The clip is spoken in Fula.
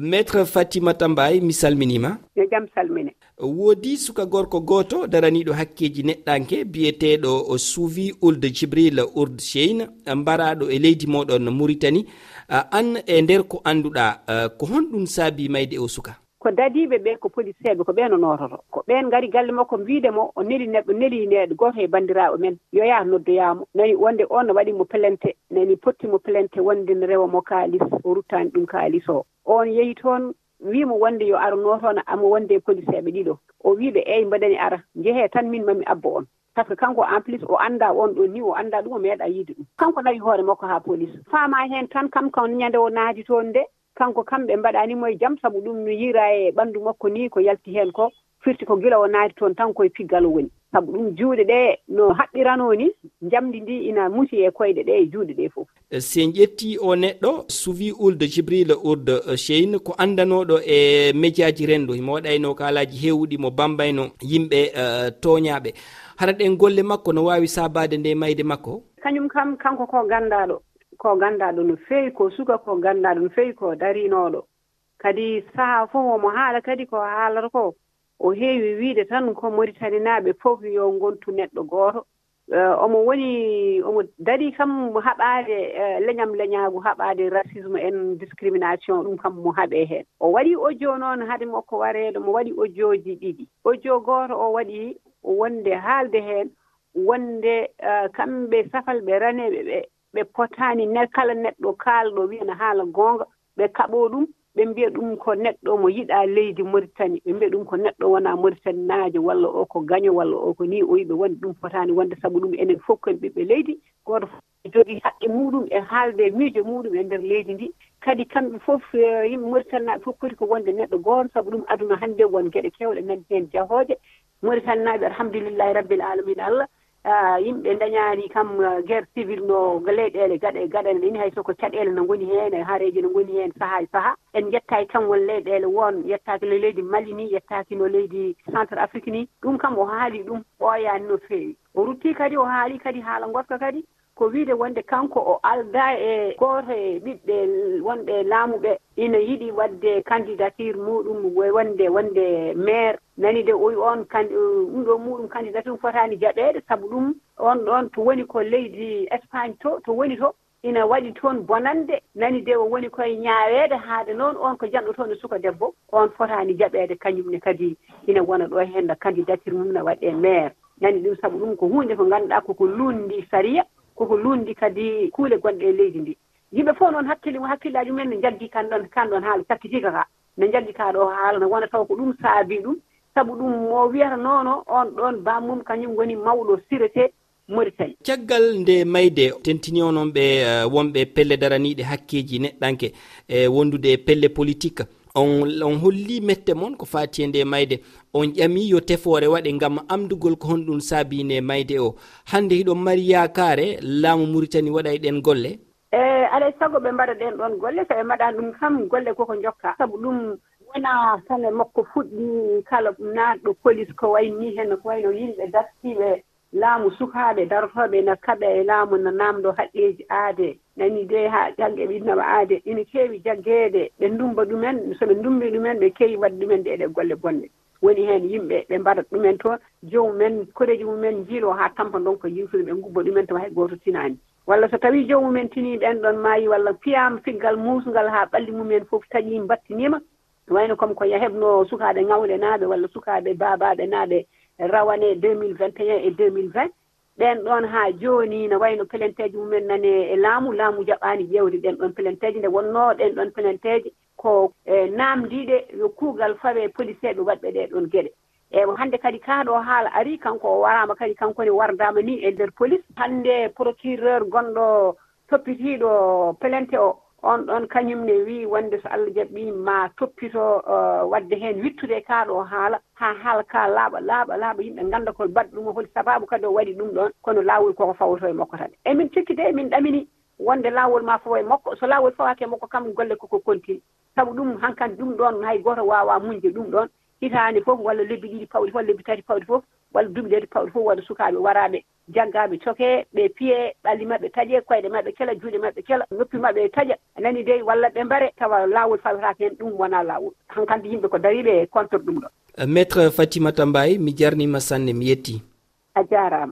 maître fatimata tambay mi salminima. Yo jaam salmine. Woodi suka gorko goto daraniɗo hakkeji neɗɗanke biyeteɗo suuvi ulde djibril urd cheine mbaraɗo e leydi moɗon mauritani. An e nder ko annduɗa ko honɗum saabi mayde o suka? Ko dadiɓe ɓe ko policeɓe ko ɓen o nototo ko ɓen gari galle makko mbiidemo o neli neɗɗo neli neɗɗo goto e bandiraɓe men. Yo yaha noddoyamo nani wonde on waɗimo plente nani pottimo plente wonde ne rewa mo kaalis o ruttani ɗum kalis o. on yehi toon wiimo wonde yo arno toon amo wonde e ɗiɗo. O wiiɓe eyi mbaɗani ara jehe tan min mami abba on. Par ce que kanko en plus o annda on ɗon ni o annda ɗum o meeɗa yiide ɗum. Kanko nawi hoore makko haa police. Faama heen tan kam kam ñande o naati toon nde kanko kamɓe mbaɗanimo e jam sabu ɗum no yira e ɓanndu makko ni ko yalti heen ko firti ko gila o naati toon tan koye piggal woni. sabu ɗum juuɗe ɗe no haɓɓirano ni jamdi ndi ina musi e koyɗe ɗe e juuɗe ɗe fof. Eh, si en ƴetti o neɗɗo suvi ulde jibril urde cheine eh, ko andanoɗo e médiaji renndo himo waɗayno e kalaji hewɗi mo bambayno e yimɓe eh, uh, toñaɓe hara ɗen golle makko no wawi sabade nde mayde makko? Kañum kam kanko ko gandaɗo ko gandaɗo no feewi ko suka ko gandaɗo no feewi ko darinoɗo kadi sahaa fof omo haala kadi ko haalata ko o heewi wiide tan ko maritani naaɓe fof yo ngontu neɗɗo gooto. Eh, omo woni omo darii kam haɓaade eh, leñam leñaagu haɓaade racisme en discrimination ɗum kam mo haɓee heen. O waɗii audio noon hade makko wareede mo waɗi audioji ɗiɗi. Audio gooto o waɗi wonde haalde heen wonde eh, kamɓe safal ɓe raneeɓe ɓe ɓe potaani ne kala neɗɗo kaalɗo wiyana haala goonga ɓe kaɓoo ɗum ɓe mbiya ɗum ko neɗɗo mo yiɗaa leydi maritani ɓe mbiya ɗum ko neɗɗo wonaa maritani naajo walla o ko gaño walla o ko ni o yiɓe wonde ɗum fotaani wonde sabu ɗum enen fof koen ɓiɓɓe leydi. Gooto fof jogii haqqe muɗum e haalde miijo muɗum e ndeer leydi ndi. Kadi kamɓe fof e, yimɓe maritannaɓe fof poti ko wonde neɗɗo goon. Sabu ɗum aduna hannde won geɗe keewɗe nani heen jahooje maritannaɓe alhamdulillahi rabbil alamina allah yimɓe dañaani kam uh, guerre civil no leyɗeele gaɗa e gaɗa ini hay soko caɗeele no ngoni heen e haareji no ngoni heen saaha e saaha en yettaaki kam won leyɗeele won yettaaki no leydi mali ni yettaaki no leydi centre afrique ni. Ɗum kam o haali ɗum ɓooyaani no feewi. O ruttii kadi o haali kadi haala goska kadi. ko wiide wonde kanko o alda e gooto e ɓiɓɓe wonɓe laamuɓe ina yiɗi wadde candidature muɗum wonde wonde maire. Nani de oyi on ɗum ɗo muɗum candidature fotani jaɓeede sabu ɗum on ɗon to woni ko leydi espagne to to woni to ina waɗi toon bonande. Nani de o woni koye ñaaweede haade noon on ko janɗo toon e suka debbo on fotaani jaɓeede kañumne kadi ina wona ɗo e heen candidature mum ne waɗe maire. Nani ɗum sabu ɗum ko hunde ko ngannduɗaa koko lundi saria koko lundi kadi kuule gonɗe e leydi ndi. Yimɓe fof noon hakkille hakkillaji mumen ne jaggi kan ɗon kan ɗon haala sakkitika ka. Ne jaggi ka ɗo haala ne wona taw ko ɗum saabi ɗum. Sabu ɗum mo wiyata noono on ɗon bammum kañum woni mawɗo sirete maritani caggal nde mayde tentini onon ɓe eh, wonɓe pelle daraniɗe hakkeji neɗɗanke e wondude e pelle politique. on on holli mette moon ko fati e nde mayde. On ƴami yo tefore waɗe gam amdugol ko honɗum saabine mayde o. Hande hiɗon mari yakare laamu muritani waɗa e ɗen golle? E alay sago ɓe mbaɗa ɗen ɗon golle so ɓe mbaɗa ɗum kam golle koko jokka. Sabu ɗum wona tan e makko fuɗɗi kala naatɗo police ko wayni hen ko wayno yimɓe dartiɓe laamu sukaaɓe darotoɓe no kaɓe e laamu no naamɗo haqqeeji aade. nani de ha jangge ɓinnama aade. Ina keewi jaggeede ɓe ndumba ɗumen soɓe ndumbi ɗumen ɓe keewi wadde ɗumen ɗe e ɗe golle bonde woni heen yimɓe ɓe mbaɗa ɗumen to jowmumen koreji mumen jiilo haa tampa ɗon ko yimtude ɓe ngubba ɗumen tama hay gooto tinaani. Walla so tawii jowmumen tinii ɓen ɗon maayi walla piyaama figgal muusngal haa ɓalli mumen fof taƴii mbattiniima wayno comme ko hebno sukaaɓe ŋawle naaɓe walla sukaaɓe baabaaɓe naaɓe rawane 2021 et 2020 ɓen ɗon ha joni no wayno planteji mumen nane e laamu laamu jaɓani ƴewde ɗen ɗon planteji nde wonno ɗen ɗon planteji ko e, namdiɗe yo kuugal fawe policeɓe waɗɓe ɗe ɗon gueɗe eyi hannde kadi kaaɗo haala ari kanko o warama kadi kankone wardama ni e nder police. Hannde procureur gonɗo toppitiɗo plainte o on ɗon kañum ne wii wonde so allah jaɓɓi ma toppito uh, wadde heen wittude e kaaɗo haala ha haala ka laaɓa laaɓa laaɓa yimɓe ngannda ko baɗɗo ɗum holi sababu kadi o waɗi ɗum ɗon kono laawol koko fawoto e makko tan. Emin cikki de emin ɗamini wonde laawol ma fawo e makko so lawol fawake e makko kam golle koko kontini sabu ɗum hankkandi ɗum ɗon hay goto waawa muñde ɗum ɗon hitaande fof walla lebbi ɗiɗi pawɗi fof lebbi tati pawɗi fof walla duɓileede pawɗi fof walla sukaaɓe waraaɓe. jaggaaɓe coke ɓe piye ɓalli maɓɓe taƴe koyɗe maɓɓe kela juuɗe maɓɓe kela noppi maɓɓe taƴa. Nani dey walla ɓe mbare tawa laawol fawetaka heen ɗum wona laawol. Hankandi yimɓe ko dariɓe contre e ɗum ɗo. Maître fatimata mbaye mi jarnima sanne mi yetti. A jarama